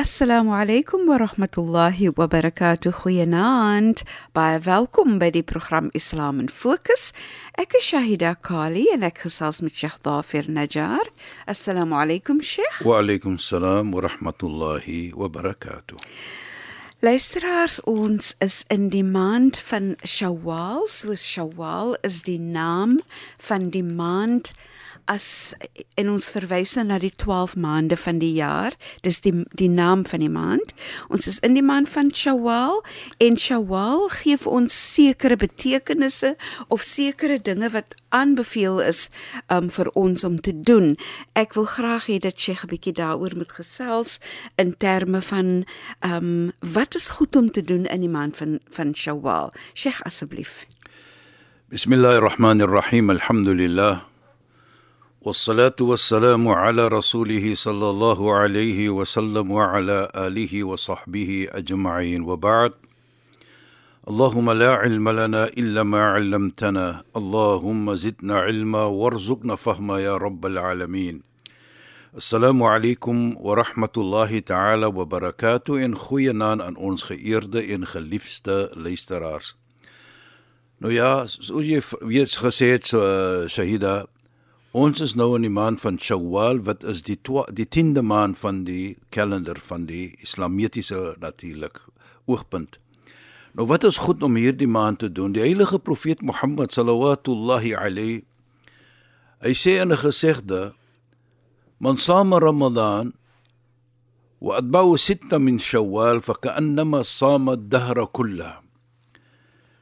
Assalamu alaykum wa rahmatullahi wa barakatuh. Goeienaand. Baie welkom by die program Islam in Fokus. Ek is Shahida Kali en ek gesels met Sheikh Dafir Najjar. Assalamu alaykum Sheikh. Wa alaykum salaam wa rahmatullahi wa barakatuh. Luisteraars, ons is in die maand van Shawwal. Soos Shawwal is die naam van die maand as en ons verwys nou na die 12 maande van die jaar. Dis die die naam van die maand. Ons is in die maand van Shawwal en Shawwal gee vir ons sekere betekenisse of sekere dinge wat aanbeveel is um, vir ons om te doen. Ek wil graag hê dat Sheikh 'n bietjie daaroor moet gesels in terme van um, wat is goed om te doen in die maand van van Shawwal. Sheikh asseblief. Bismillahirrahmanirrahim. Alhamdulillah. والصلاة والسلام على رسوله صلى الله عليه وسلم وعلى آله وصحبه أجمعين. وبعد اللهم لا علم لنا إلا ما علمتنا اللهم زدنا علما وارزقنا فهما يا رب العالمين. السلام عليكم ورحمة الله تعالى وبركاته. إن خوينان aan ons geëerde en geliefde luisteraars. Nou ja, soos jy weet Ons is nou in die maand van Shawwal wat is die die 10de maand van die kalender van die islamitiese natuurlik oogpunt. Nou wat is goed om hierdie maand te doen? Die heilige profeet Mohammed sallallahu alayhi hy sê in 'n gesegde man sama ramadan wa atba'u sitta min shawwal fa ka'annama sama ad-dahra kullah.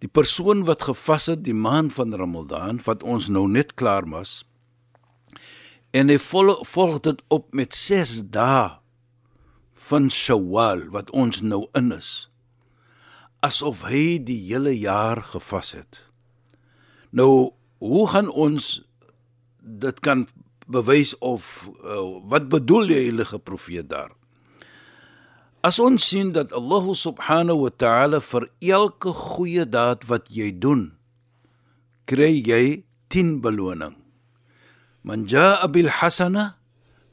Die persoon wat gevas het die maand van Ramadan wat ons nou net klaar was en hy volg, volg dit op met 6 dae van Shawwal wat ons nou in is asof hy die hele jaar gevas het. Nou hoe gaan ons dit kan bewys of uh, wat bedoel die heilige profeet daar? As ons sien dat Allah subhanahu wa ta'ala vir elke goeie daad wat jy doen kry jy 10 beloning Man jaa bil hasana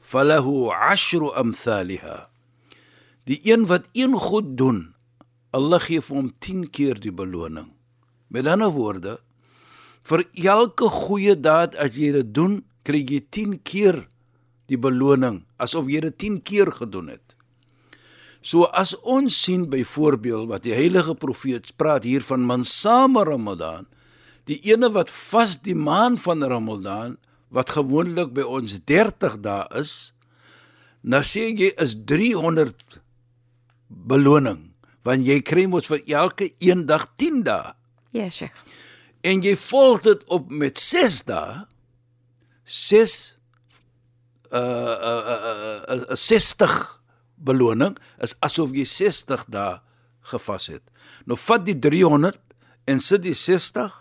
falahu 'ashru amthaliha. Die een wat een goed doen, Allah gee vir hom 10 keer die beloning. Met ander woorde, vir elke goeie daad as jy dit doen, kry jy 10 keer die beloning asof jy dit 10 keer gedoen het. So as ons sien byvoorbeeld wat die heilige profeet praat hier van man same Ramadan, die ene wat vas die maand van Ramadan wat gewoonlik by ons 30 dae is, nou sê jy is 300 beloning, want jy kry mos vir elke een dag 10 dae. Ja, yes, Sheikh. En jy volg dit op met 6 dae. 6 uh uh uh, uh 60 beloning is asof jy 60 dae gevas het. Nou vat die 300 en sit die 60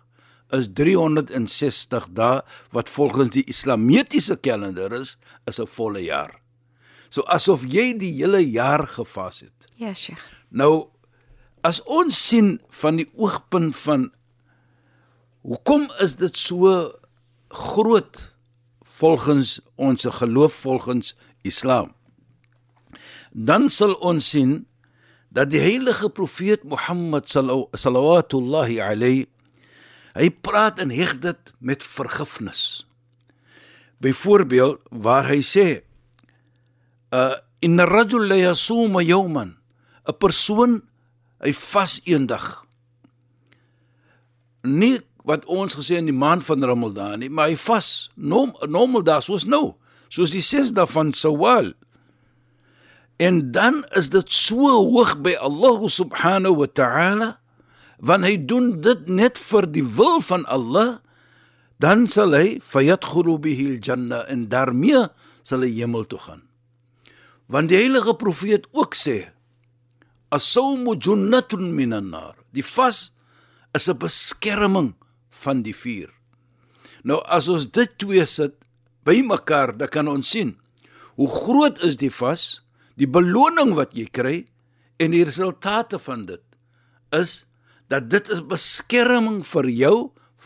is 360 dae wat volgens die islamitiese kalender is, is 'n volle jaar. So asof jy die hele jaar gevas het. Ja, Sheikh. Nou as ons sien van die oogpunt van hoekom is dit so groot volgens ons geloof volgens Islam? Dan sal ons sien dat die heilige profeet Mohammed sallallahu alayhi Hy praat en heg dit met vergifnis. Byvoorbeeld waar hy sê uh in rajul la yasum yawman 'n persoon hy vas eendag. Nie wat ons gesê in die maand van Ramadan nie, maar hy vas norm, normal daar soos nou, soos die 6 dae van Sawal. En dan is dit so hoog by Allah subhanahu wa ta'ala want hy doen dit net vir die wil van Allah dan sal hy fayadkhulu bihi al-janna en daarmee sal hy hemel toe gaan. Want die heilige profeet ook sê as-sawmu junnatun minan nar. Die vas is 'n beskerming van die vuur. Nou as ons dit twee sit bymekaar, dan kan ons sien hoe groot is die vas, die beloning wat jy kry en die resultate van dit is dat dit is beskerming vir jou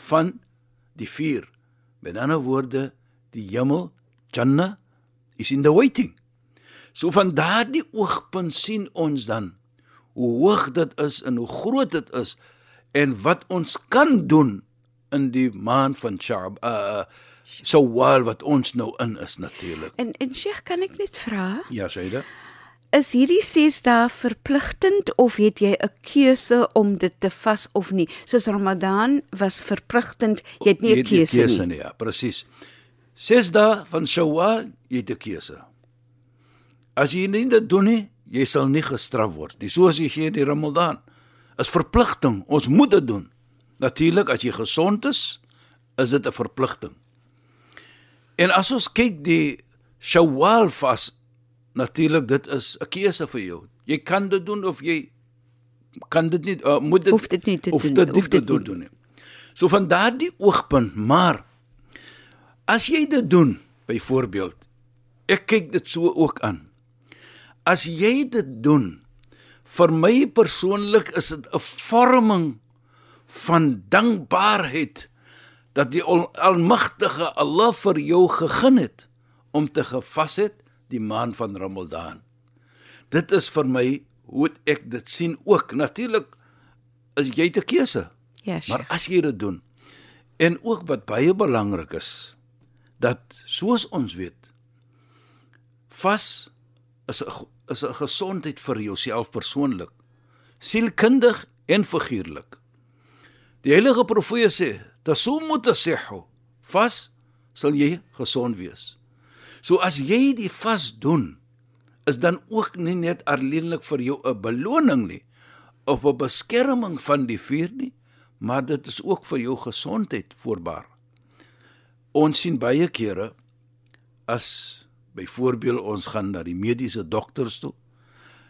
van die vuur. Met ander woorde, die hemel, Jannah is in the waiting. So van daardie oogpunt sien ons dan hoe hoog dit is en hoe groot dit is en wat ons kan doen in die maand van Sha'b uh Shawwal wat ons nou in is natuurlik. En en Sheikh, kan ek net vra? Ja, Shaida. Is hierdie 6 dae verpligtend of het jy 'n keuse om dit te vas of nie? Soos Ramadan was verpligtend, jy het nie 'n keuse, keuse nie. nie. Ja, presies. 6 dae van Shawwal, jy het 'n keuse. As jy nie dit doen nie, jy sal nie gestraf word. Dis soos jy gee die Ramadan. Is verpligting. Ons moet dit doen. Natuurlik as jy gesond is, is dit 'n verpligting. En as ons kyk die Shawwal vas, natuurlik dit is 'n keuse vir jou. Jy kan dit doen of jy kan dit nie uh, moet dit Hoef dit nie te hoef doen, dit nie hoef te dit doen, nie. doen nie. So van daardie oogpunt, maar as jy dit doen, byvoorbeeld, ek kyk dit so ook aan. As jy dit doen, vir my persoonlik is dit 'n vorming van dankbaarheid dat die Al- almagtige Allah vir jou gegeen het om te gevas het die maand van Ramadan. Dit is vir my hoe ek dit sien ook. Natuurlik is jy te keuse. Ja, Maar Sheikh. as jy dit doen en ook wat baie belangrik is dat soos ons weet vas is 'n is 'n gesondheid vir jouself persoonlik sielkundig en figuurlik. Die heilige profeet sê tasumu tasihhu vas sal jy gesond wees. So as jy die vas doen is dan ook nie net alleenlik vir jou 'n beloning nie of 'n beskerming van die vuur nie, maar dit is ook vir jou gesondheid voorbaar. Ons sien baie kere as byvoorbeeld ons gaan na die mediese dokters toe,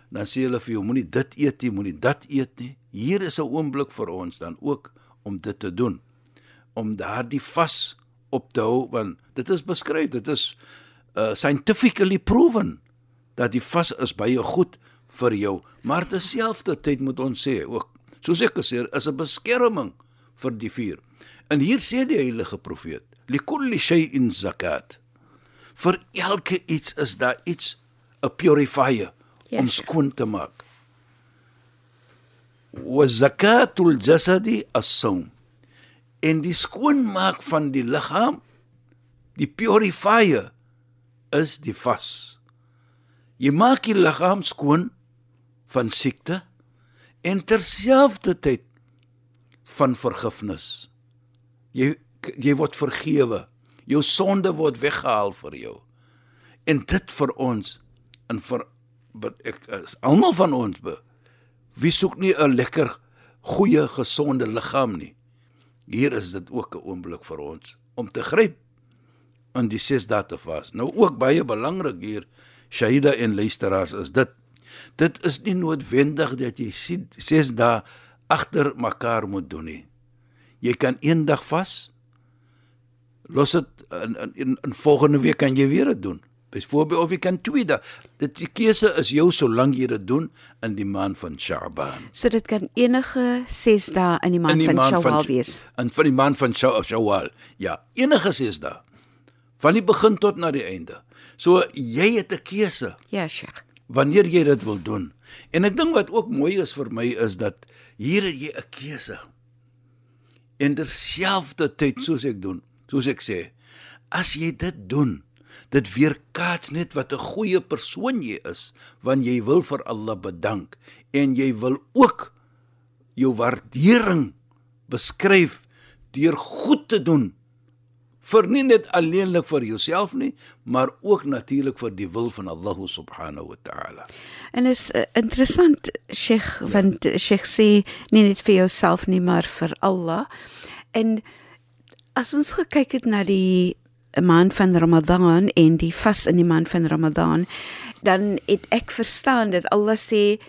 dan sê hulle vir jou moenie dit eet nie, moenie dat eet nie. Hier is 'n oomblik vir ons dan ook om dit te doen. Om daardie vas op te hou want dit is beskryf, dit is uh, scientifically proven dat die vas is baie goed vir jou, maar terselfdertyd moet ons sê ook, soos ek gesê het, is 'n beskerming vir die vuur. En hier sê die heilige profeet, likulli shay'in zakat. Vir elke iets is daar iets 'n purifier Ja, om skoon te maak. Wa zakatul jasadi as-sawm. En die skoonmaak van die liggaam, die purifier is die vas. Jy maak die liggaam skoon van siekte en terselfdertyd van vergifnis. Jy jy word vergewe. Jou sonde word weggehaal vir jou. En dit vir ons en vir ek is almal van ons be, wie soek nie 'n lekker goeie gesonde liggaam nie. Hier is dit ook 'n oomblik vir ons om te gryp in die ses dae te vas. Nou ook baie belangrik hier Shahida en luisteraars is dit dit is nie noodwendig dat jy sien ses dae agter mekaar moet doen nie. Jy kan een dag vas. Los dit in, in in in volgende week kan jy weer dit doen. Byvoorbeeld of jy kan twee dae. Dit die keuse is jou solank jy dit doen in die maand van Sha'ban. So dit kan enige 6 dae in die In maand die van Shawwal wees. In van die maand van Sha- Shawwal. Ja, enige ses dae. Van die begin tot na die einde. So jy het 'n keuse Ja, Sheikh. wanneer jy dit wil doen. En ek dink wat ook mooi is vir my is dat hier het jy 'n keuse. En terselfdertyd soos ek doen, soos ek sê, as jy dit doen, dit weerkaats net wat 'n goeie persoon jy is, want jy wil vir Allah bedank en jy wil ook jou waardering beskryf deur goed te doen vir nie net alleenlik vir jouself nie, maar ook natuurlik vir die wil van Allah subhanahu wa ta'ala. En is uh, interessant Sheikh ja. want Sheikh sê nie net vir jouself nie maar vir Allah. En as ons gekyk het na die maand van Ramadan en die vas in die maand van Ramadan, dan het ek verstaan dat Allah sê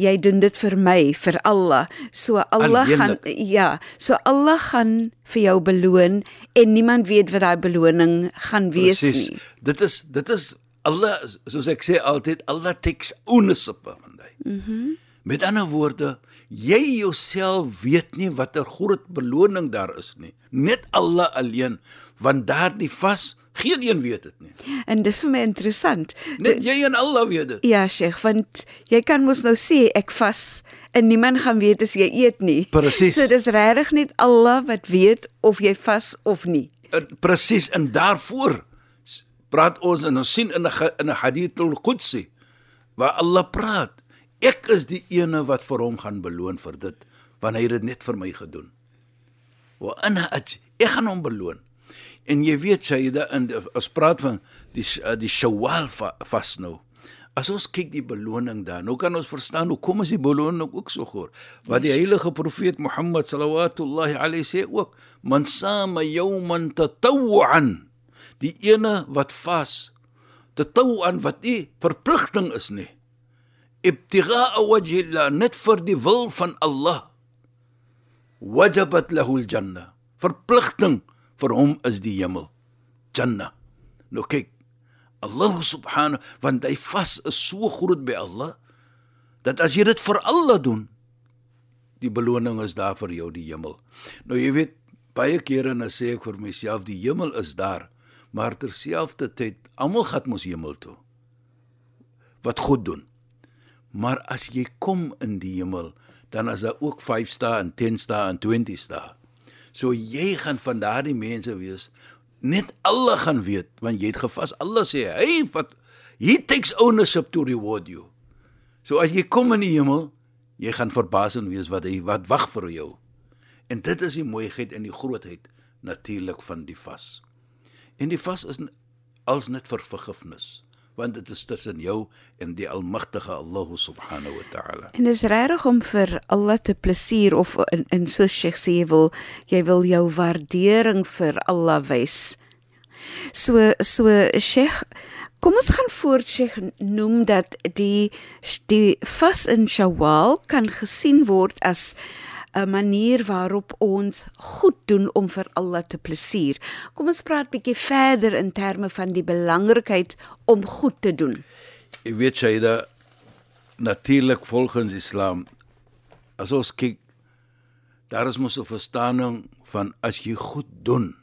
jy doen dit vir my, vir Allah. So Allah Alleenlik. gaan ja, so Allah gaan vir jou beloon en niemand weet wat daai beloning gaan wees Presies. nie. Dit is dit is Allah soos ek sê altyd Allah takes ownership van dit. Mhm. Mm Met ander woorde, jy jouself weet nie watter groot beloning daar is nie. Net Allah alleen, want daardie vas geen een weet dit nie. En dis vir my interessant. Net jy en Allah weet dit. Ja, Sheikh, want jy kan mos nou sê ek vas en niemand gaan weet as jy eet nie. Presies. So dis regtig net Allah wat weet of jy vas of nie. Presies en daarvoor praat ons en ons sien in 'n in 'n hadith al-Qudsi waar Allah praat. Ek is die ene wat vir hom gaan beloon vir dit want hy het dit net vir my gedoen. Wa ana aj ek gaan hom beloon. En jy weet Shaida in die- ons praat van die uh, die Shawwal va- vas nou. As ons kyk die beloning daar, nou kan ons verstaan hoe kom is die beloning ook so groot. Wat die heilige profeet Mohammed sallallahu alayhi sê ook, man sama yawman tatawwan. Die ene wat vas tatawwan wat nie verpligting is nie. Ibtigha wajhi Allah net vir die wil van Allah wajabat lahu al-jannah. Verpligting vir hom is die hemel. Jannah. Nou kyk, Allah subhanahu want hy vas is so groot by Allah dat as jy dit vir Allah doen, die beloning is daar vir jou die hemel. Nou jy weet baie kere dan sê ek vir myself die hemel is daar, maar terselfdertyd almal gaan mos hemel toe. Wat goed doen. Maar as jy kom in die hemel, dan is daar ook 5 sta en 10 sta en 20 sta. So jy gaan van daardie mense wees net Allah gaan weet want jy het gevas. Allah sê hy wat he takes ownership to reward you. So as jy kom in die hemel, jy gaan verbaas en wees wat hy wat wag vir jou. En dit is die mooiheid en die grootheid natuurlik van die vas. En die vas is als net vir vergifnis, want dit is tussen jou en die almagtige Allah subhanahu wa ta'ala. En dis regtig om vir Allah te plesier of in, in so Sheikh sê jy wil jy wil jou waardering vir Allah wys. So so Sheikh Kom ons gaan voort Sheikh noem dat die die vas in Shawwal kan gesien word as 'n manier waarop ons goed doen om vir Allah te plesier. Kom ons praat bietjie verder in terme van die belangrikheid om goed te doen. Jy weet Shaida natuurlik volgens Islam as ons kyk daar is mos 'n verstaaning van as jy goed doen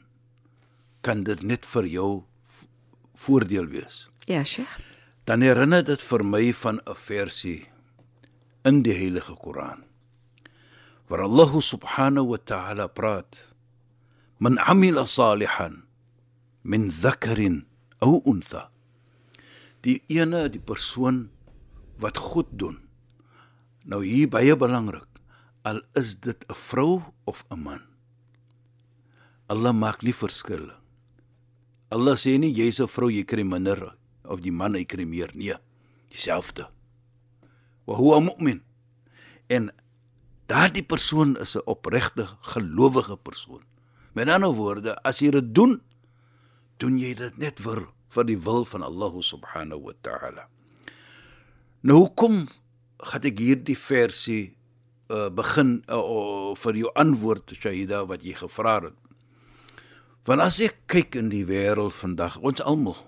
kan dit net vir jou voordeel wees. Ja, Sheikh. Dan herinner dit vir my van 'n versie in die Heilige Koran. Waar Allah subhanahu wa ta'ala praat: "Man 'amila salihan min dhakarin aw untha." Die ene, die persoon wat goed doen. Nou hier baie belangrik, al is dit 'n vrou of 'n man. Allah maak nie verskil. Allah sê nie jy's 'n vrou jy kry minder of die man hy kry meer nee, dieselfde. Wa huwa mu'min. En daardie persoon is 'n opregte gelowige persoon. Met ander woorde, as jy dit doen, doen jy dit net vir vir die wil van Allah subhanahu wa ta'ala. Nou hoekom gaan ek hierdie versie uh, begin uh, uh, vir jou antwoord Shahida wat jy gevra het? Want as ek kyk in die wêreld vandag, ons almal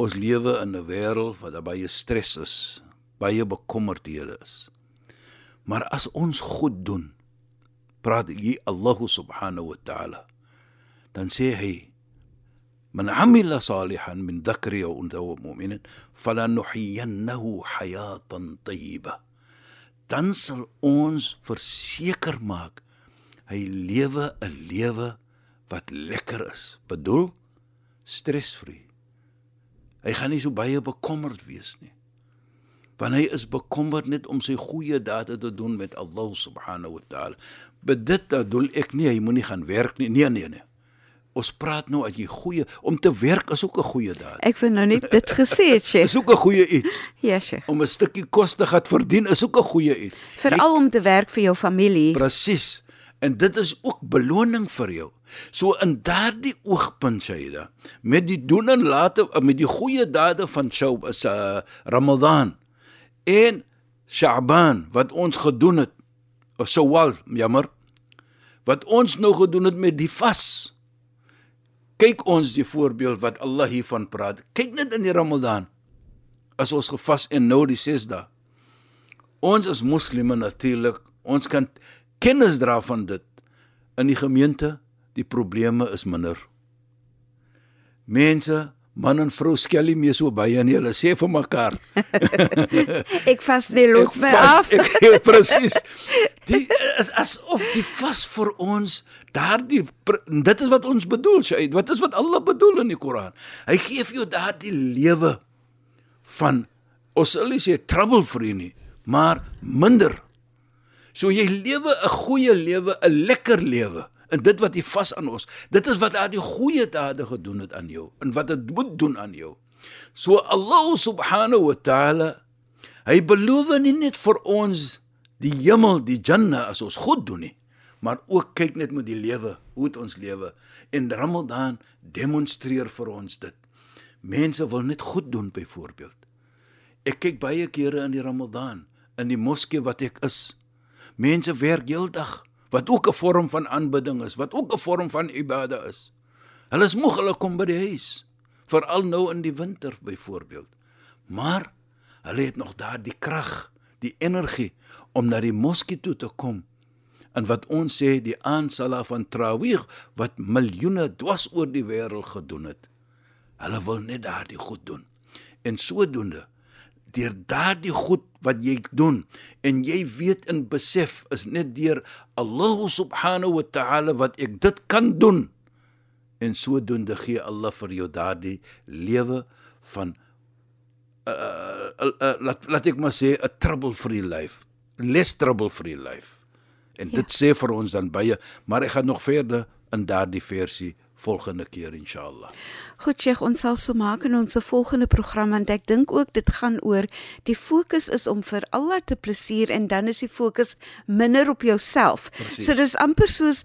ons lewe in 'n wêreld daar baie stres is, baie bekommerdhede is. Maar as ons goed doen, praat hier Allah subhanahu wa ta'ala. Dan sê hy: "Man 'amila salihan min dhakri aw untha wa mu'minin, falanuhyiyannahu hayatan tayyibah." Dan sal ons verseker maak hy lewe 'n lewe wat lekker is. Bedoel stresvry. Hy gaan nie so baie bekommerd wees nie want hy is bekommerd net om sy goeie dade te doen met Allah subhanahu wa ta'ala. Dit bedoel ek nie hy moenie gaan werk nie. Nee nee nee. Ons praat nou as jy goeie om te werk is ook 'n goeie daad. Ek wil nou net dit gesê het, Is Sheikh. ook 'n goeie iets. Ja, Sheikh. Om 'n stukkie kos te gaan verdien is ook 'n goeie iets. Veral om te werk vir jou familie. Presies. En dit is ook beloning vir jou. So in daardie oogpunt Shaida, met die doen en late met die goeie dade van Shaub is uh, Ramadan en Sha'ban wat ons gedoen het of Shawwal, jammer. Wat ons nou gedoen het met die vas. Kyk ons die voorbeeld wat Allah hiervan praat. Kyk net in die Ramadan. As ons gevas en nou die 6 dae. Ons as moslimme natuurlik, ons kan kennis dra van dit. In die gemeente, die probleme is minder. Mense, man en vrou skel nie meer so baie nie. Hulle sê vir mekaar, Ek vas nie los my vas- af. Ek ja, presies. Die is asof die vas vir ons daardie dit is wat ons bedoel, Shaid. Wat is wat Allah bedoel in die Koran? Hy gee vir jou daardie lewe van ons sal nie sê trouble free nie, maar minder. So jy lewe 'n goeie lewe, 'n lekker lewe. En dit wat jy vas aan ons, dit is wat daardie goeie dade gedoen het aan jou en wat dit moet doen aan jou. So Allah subhanahu wa ta'ala hy beloof nie net vir ons die hemel, die Jannah as ons goed doen nie, maar ook kyk net met die lewe, hoe het ons lewe. En Ramadan demonstreer vir ons dit. Mense wil net goed doen byvoorbeeld. Ek kyk baie kere in die Ramadan in die moskee wat ek is. Mense werk heeldag wat ook 'n vorm van aanbidding is, wat ook 'n vorm van ibada is. Hulle is moeg hulle kom by die huis, veral nou in die winter byvoorbeeld. Maar hulle het nog daardie krag, die energie om na die moskee toe te kom. En wat ons sê die aansala van Trawih wat miljoene dwas oor die wêreld gedoen het. Hulle wil net daardie goed doen. En sodoende deur daardie goed wat jy doen en jy weet en besef is net deur Allah subhanahu wa ta'ala wat ek dit kan doen. En sodoende gee Allah vir jou daardie lewe van uh, uh, uh, laat laat ek maar sê 'n trouble free life, less trouble free life. En ja. dit sê vir ons dan baie, maar ek gaan nog verder in daardie versie volgende keer inshallah. Goed, Sheikh, ons sal so maak in ons volgende program want ek dink ook dit gaan oor die fokus is om vir Allah te plesier en dan is die fokus minder op jouself. Presies. So dis amper soos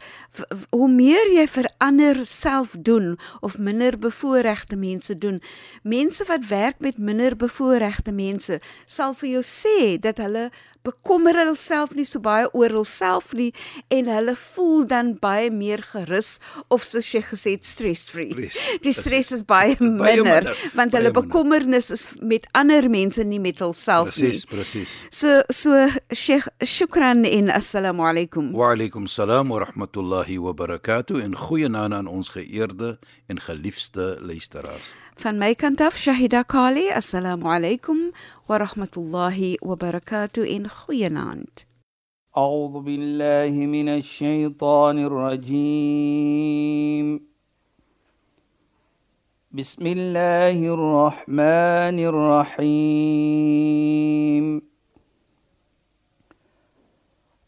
hoe meer jy vir ander self doen of minder bevoorregte mense doen. Mense wat werk met minder bevoorregte mense sal vir jou sê dat hulle bekommer hulself nie so baie oor hulself nie en hulle voel dan baie meer gerus of soos jy gesê het stress-free. Presies. Die stres is baie minder, Baie minder, want baie hulle minder. bekommernis is met ander mense nie met hulself nie. Presies, presies. So so Sheikh shukran en assalamu alaykum. Wa alaykum salaam wa rahmatullahi wa barakatuh en goeienaand aan ons geëerde en geliefde luisteraars. فان مايكن تاف شهيدا كالي السلام عليكم ورحمة الله وبركاته. إن خيانات أعوذ بالله من الشيطان الرجيم. بسم الله الرحمن الرحيم.